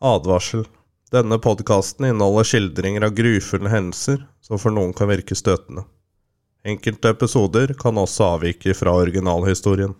Advarsel. Denne podkasten inneholder skildringer av grufulle hendelser som for noen kan virke støtende. Enkelte episoder kan også avvike fra originalhistorien.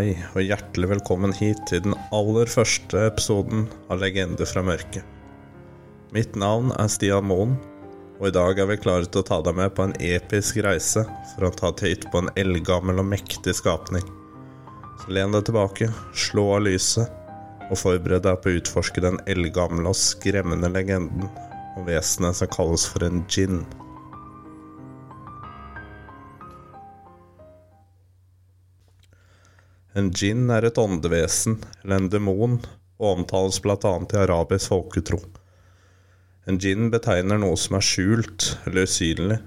Hei, og hjertelig velkommen hit til den aller første episoden av Legender fra mørket. Mitt navn er Stian Moen, og i dag er vi klare til å ta deg med på en episk reise for å ta til hytte på en eldgammel og mektig skapning. Så len deg tilbake, slå av lyset, og forbered deg på å utforske den eldgamle og skremmende legenden om vesenet som kalles for en djinn. En djinn er et åndevesen, eller en demon, og omtales bl.a. i arabisk folketro. En djinn betegner noe som er skjult eller usynlig,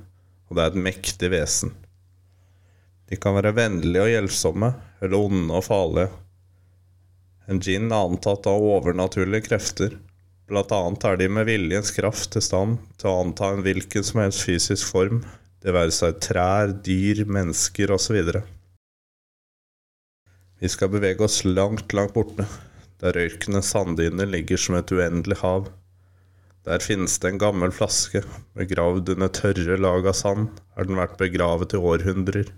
og det er et mektig vesen. De kan være vennlige og hjelpsomme, eller onde og farlige. En djinn er antatt av overnaturlige krefter, blant annet er de med viljens kraft til stand til å anta en hvilken som helst fysisk form, det være seg trær, dyr, mennesker osv. Vi skal bevege oss langt, langt borte, der røykende sanddyner ligger som et uendelig hav. Der finnes det en gammel flaske, begravd under tørre lag av sand, har den vært begravet i århundrer.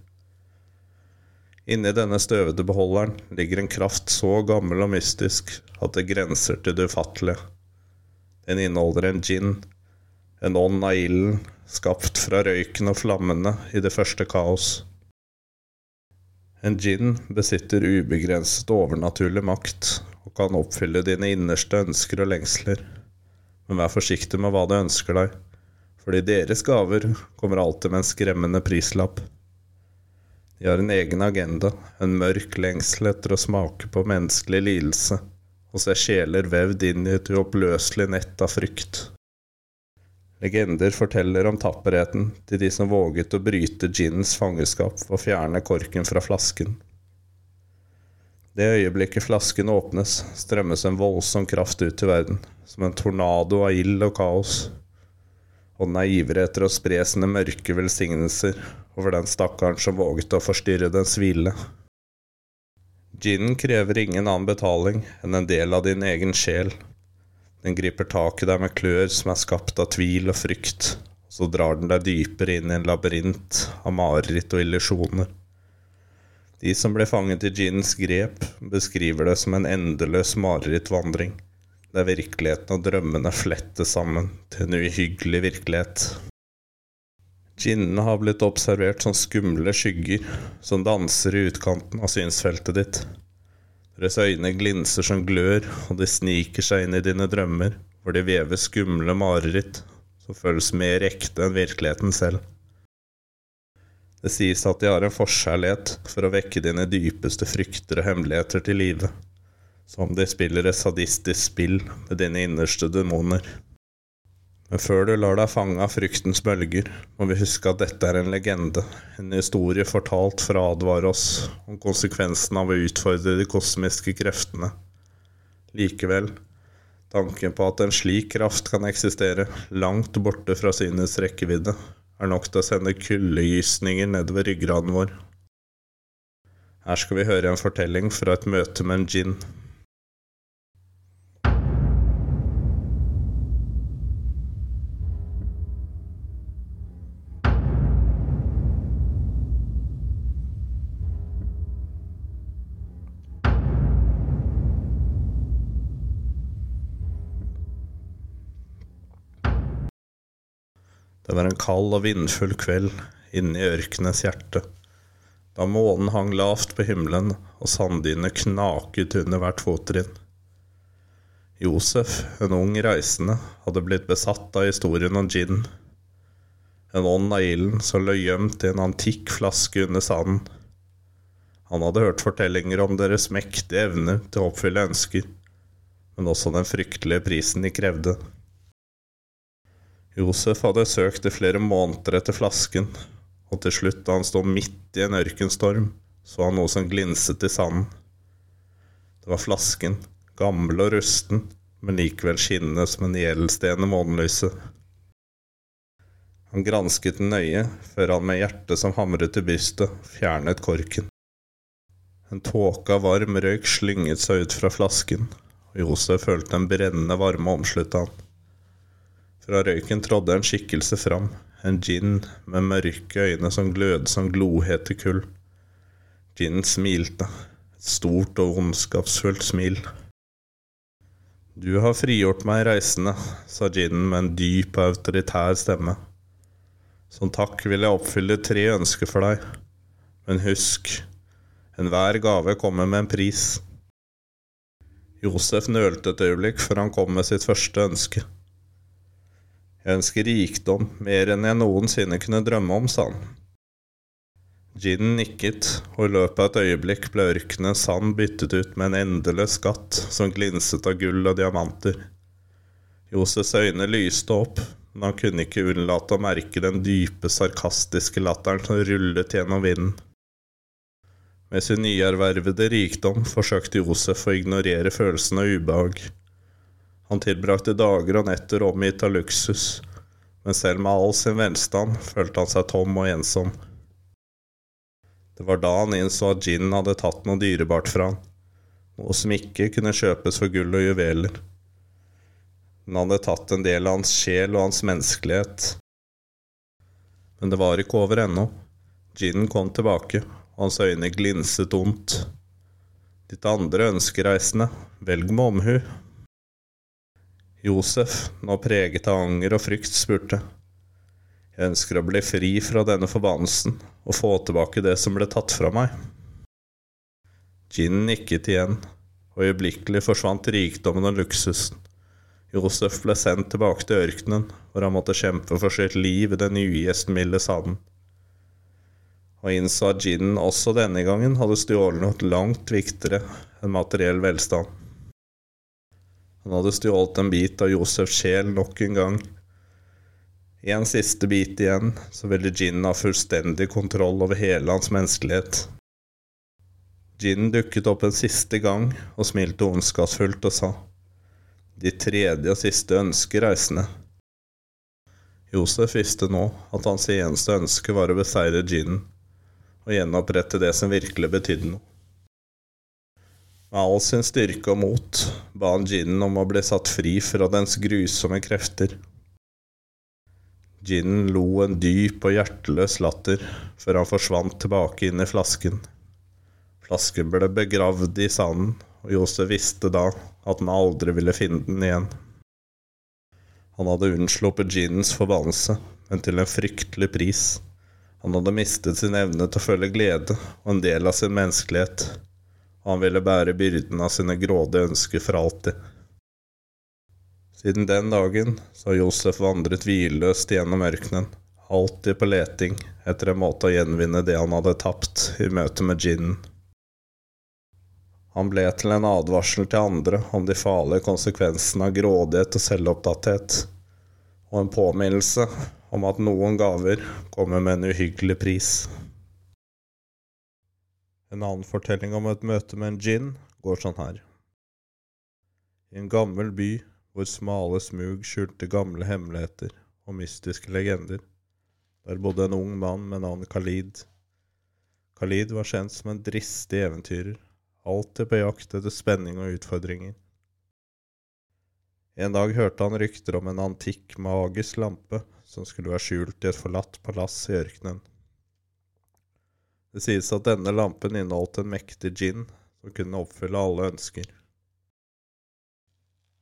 Inni denne støvete beholderen ligger en kraft så gammel og mystisk at det grenser til det ufattelige. Den inneholder en gin, en ånd av ilden, skapt fra røyken og flammene i det første kaos. En djinn besitter ubegrenset overnaturlig makt og kan oppfylle dine innerste ønsker og lengsler. Men vær forsiktig med hva du ønsker deg, fordi deres gaver kommer alltid med en skremmende prislapp. De har en egen agenda, en mørk lengsel etter å smake på menneskelig lidelse og se sjeler vevd inn i et uoppløselig nett av frykt. Legender forteller om tapperheten til de som våget å bryte ginnens fangenskap og fjerne korken fra flasken. Det øyeblikket flasken åpnes, strømmes en voldsom kraft ut til verden, som en tornado av ild og kaos, og den er ivrig etter å spre sine mørke velsignelser over den stakkaren som våget å forstyrre dens hvile. Ginen krever ingen annen betaling enn en del av din egen sjel. Den griper tak i deg med klør som er skapt av tvil og frykt, så drar den deg dypere inn i en labyrint av mareritt og illusjoner. De som ble fanget i ginnens grep, beskriver det som en endeløs marerittvandring, der virkeligheten og drømmene flettes sammen til en uhyggelig virkelighet. Ginene har blitt observert som skumle skygger som danser i utkanten av synsfeltet ditt. Deres øyne glinser som glør, og de sniker seg inn i dine drømmer, hvor de vever skumle mareritt som føles mer ekte enn virkeligheten selv. Det sies at de har en forkjærlighet for å vekke dine dypeste frykter og hemmeligheter til live, som om de spiller et sadistisk spill med dine innerste demoner. Men før du lar deg fange av fryktens bølger, må vi huske at dette er en legende, en historie fortalt for å advare oss om konsekvensen av å utfordre de kosmiske kreftene. Likevel, tanken på at en slik kraft kan eksistere langt borte fra synets rekkevidde, er nok til å sende kuldegysninger nedover ryggraden vår. Her skal vi høre en fortelling fra et møte med en djinn. Det var en kald og vindfull kveld inne i ørkenens hjerte, da månen hang lavt på himmelen og sanddynene knaket under hvert fottrinn. Josef, en ung reisende, hadde blitt besatt av historien om gin, en ånd av ilden som lå gjemt i en antikk flaske under sanden. Han hadde hørt fortellinger om deres mektige evne til å oppfylle ønsker, men også den fryktelige prisen de krevde. Josef hadde søkt i flere måneder etter flasken, og til slutt, da han sto midt i en ørkenstorm, så han noe som glinset i sanden. Det var flasken, gammel og rusten, men likevel skinnende som en gjeldsten i månelyset. Han gransket den nøye, før han med hjertet som hamret i brystet, fjernet korken. En tåke av varm røyk slynget seg ut fra flasken, og Josef følte en brennende varme omslutte han. Fra røyken trådde en skikkelse fram, en gin med mørke øyne som glød som glohete kull. Ginen smilte, et stort og ondskapsfullt smil. Du har frigjort meg, reisende, sa ginen med en dyp og autoritær stemme. Som takk vil jeg oppfylle tre ønsker for deg, men husk, Enhver gave kommer med en pris. Josef nølte et øyeblikk før han kom med sitt første ønske. Jeg ønsker rikdom, mer enn jeg noensinne kunne drømme om, sa han. Ginen nikket, og i løpet av et øyeblikk ble ørkenen sand byttet ut med en endeløs skatt som glinset av gull og diamanter. Josefs øyne lyste opp, men han kunne ikke unnlate å merke den dype, sarkastiske latteren som rullet gjennom vinden. Med sin nyervervede rikdom forsøkte Josef å ignorere følelsen av ubehag. Han tilbrakte dager og netter omgitt av luksus, men selv med all sin velstand følte han seg tom og ensom. Det var da han innså at ginen hadde tatt noe dyrebart fra han, noe som ikke kunne kjøpes for gull og juveler. Den hadde tatt en del av hans sjel og hans menneskelighet. Men det var ikke over ennå. Ginen kom tilbake, og hans øyne glinset ondt. Ditt andre ønskereisende, velg med omhu. Josef, nå preget av anger og frykt, spurte. Jeg ønsker å bli fri fra denne forbannelsen og få tilbake det som ble tatt fra meg. Gin nikket igjen, og øyeblikkelig forsvant rikdommen og luksusen. Josef ble sendt tilbake til ørkenen, hvor han måtte kjempe for sitt liv i den ugjestmilde sanden og innså at ginen også denne gangen hadde stjålet noe langt viktigere enn materiell velstand. Han hadde stjålet en bit av Josefs sjel nok en gang. En siste bit igjen, så ville Gin ha fullstendig kontroll over hele hans menneskelighet. Gin dukket opp en siste gang og smilte ondskapsfullt og sa, Ditt tredje og siste ønske, reisende. Josef visste nå at hans eneste ønske var å beseire ginen og gjenopprette det som virkelig betydde noe. Med all sin styrke og mot ba han ginen om å bli satt fri fra dens grusomme krefter. Ginen lo en dyp og hjerteløs latter før han forsvant tilbake inn i flasken. Flasken ble begravd i sanden, og Josef visste da at han aldri ville finne den igjen. Han hadde unnsluppet ginens forbannelse, men til en fryktelig pris. Han hadde mistet sin evne til å føle glede og en del av sin menneskelighet, han ville bære byrden av sine grådige ønsker for alltid. Siden den dagen så har Josef vandret hvileløst gjennom ørkenen, alltid på leting etter en måte å gjenvinne det han hadde tapt i møte med ginen. Han ble til en advarsel til andre om de farlige konsekvensene av grådighet og selvopptatthet, og en påminnelse om at noen gaver kommer med en uhyggelig pris. En annen fortelling om et møte med en gin går sånn her. I en gammel by hvor smale smug skjulte gamle hemmeligheter og mystiske legender, der bodde en ung mann med navn Khalid. Khalid var kjent som en dristig eventyrer, alltid på jakt etter spenning og utfordringer. En dag hørte han rykter om en antikk, magisk lampe som skulle være skjult i et forlatt palass i ørkenen. Det sies at denne lampen inneholdt en mektig gin som kunne oppfylle alle ønsker.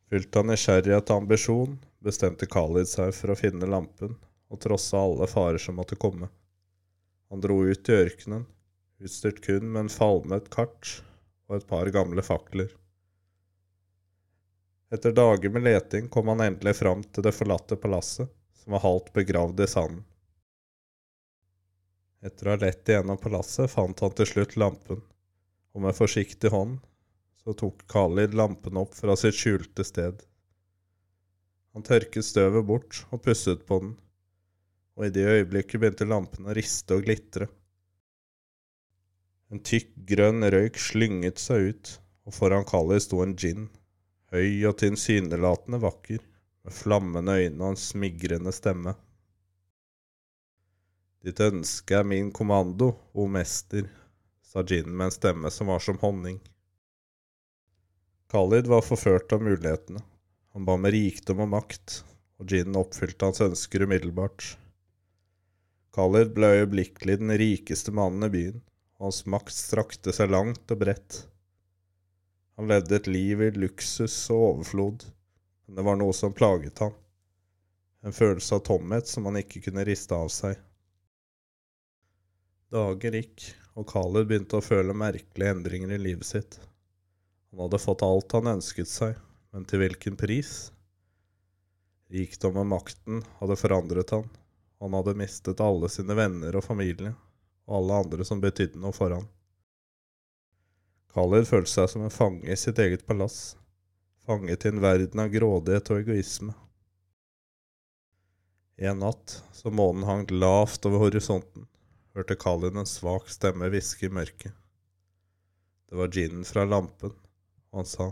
Fylt av nysgjerrighet og ambisjon bestemte Khalid seg for å finne lampen og trosse alle farer som måtte komme. Han dro ut i ørkenen, utstyrt kun med en falmet kart og et par gamle fakler. Etter dager med leting kom han endelig fram til det forlatte palasset, som var halvt begravd i sanden. Etter å ha lett igjennom palasset fant han til slutt lampen, og med forsiktig hånd så tok Khalid lampen opp fra sitt skjulte sted. Han tørket støvet bort og pusset på den, og i det øyeblikket begynte lampen å riste og glitre. En tykk, grønn røyk slynget seg ut, og foran Khalid sto en djinn, høy og tilsynelatende vakker, med flammende øyne og en smigrende stemme. Ditt ønske er min kommando, o mester, sa Jin med en stemme som var som honning. Khalid var forført av mulighetene. Han ba med rikdom og makt, og Jin oppfylte hans ønsker umiddelbart. Khalid ble øyeblikkelig den rikeste mannen i byen, og hans makt strakte seg langt og bredt. Han levde et liv i luksus og overflod, men det var noe som plaget ham, en følelse av tomhet som han ikke kunne riste av seg. Dager gikk, og Khaled begynte å føle merkelige endringer i livet sitt. Han hadde fått alt han ønsket seg, men til hvilken pris? Rikdom og makten hadde forandret han. Han hadde mistet alle sine venner og familie, og alle andre som betydde noe for han. Khaled følte seg som en fange i sitt eget palass, fanget i en verden av grådighet og egoisme. I En natt, som månen hang lavt over horisonten, hørte Kalin en svak stemme hviske i mørket. Det var ginen fra lampen, og han sa,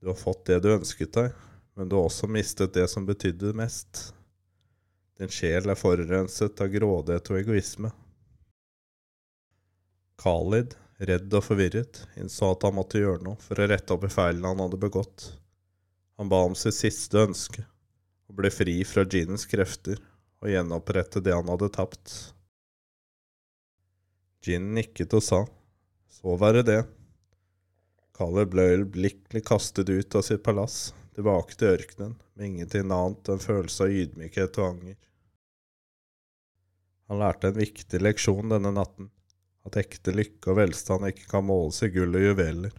Du har fått det du ønsket deg, men du har også mistet det som betydde mest. Din sjel er forurenset av grådighet og egoisme. Khalid, redd og forvirret, innså at han måtte gjøre noe for å rette opp i feilene han hadde begått. Han ba om sitt siste ønske, å bli fri fra ginens krefter og gjenopprette det han hadde tapt. Gin nikket og sa, så være det. Caleb ble øyeblikkelig kastet ut av sitt palass, tilbake til ørkenen, med ingenting annet enn følelse av ydmykhet og anger. Han lærte en viktig leksjon denne natten, at ekte lykke og velstand ikke kan måles i gull og juveler,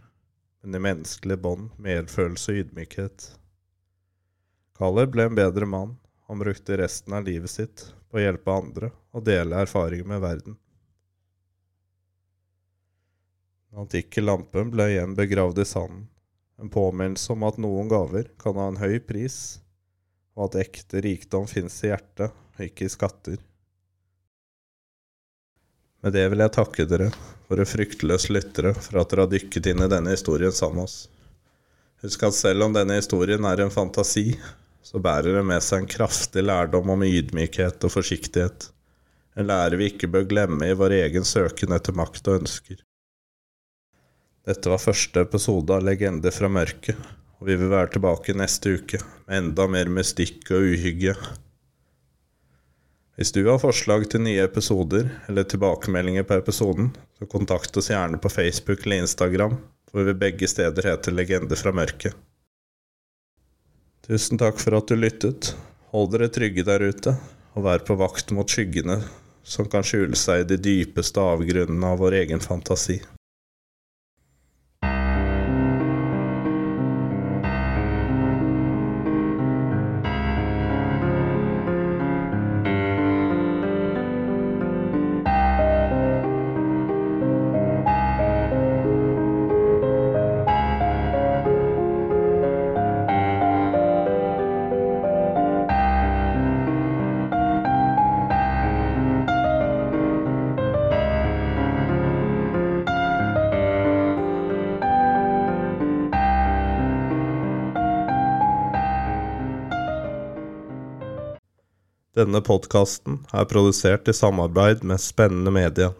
men i menneskelige bånd, medfølelse og ydmykhet. Caleb ble en bedre mann, han brukte resten av livet sitt på å hjelpe andre og dele erfaringer med verden. Den antikke lampen ble igjen begravd i sanden, en påminnelse om at noen gaver kan ha en høy pris, og at ekte rikdom finnes i hjertet ikke i skatter. Med det vil jeg takke dere, våre fryktløse lyttere, for at dere har dykket inn i denne historien sammen med oss. Husk at selv om denne historien er en fantasi, så bærer det med seg en kraftig lærdom om ydmykhet og forsiktighet, en lære vi ikke bør glemme i vår egen søken etter makt og ønsker. Dette var første episode av Legender fra mørket, og vi vil være tilbake neste uke med enda mer mystikk og uhygge. Hvis du har forslag til nye episoder eller tilbakemeldinger på episoden, så kontakt oss gjerne på Facebook eller Instagram, hvor vi begge steder heter Legender fra mørket. Tusen takk for at du lyttet. Hold dere trygge der ute, og vær på vakt mot skyggene som kan skjule seg i de dypeste avgrunnene av vår egen fantasi. Denne podkasten er produsert i samarbeid med Spennende Media.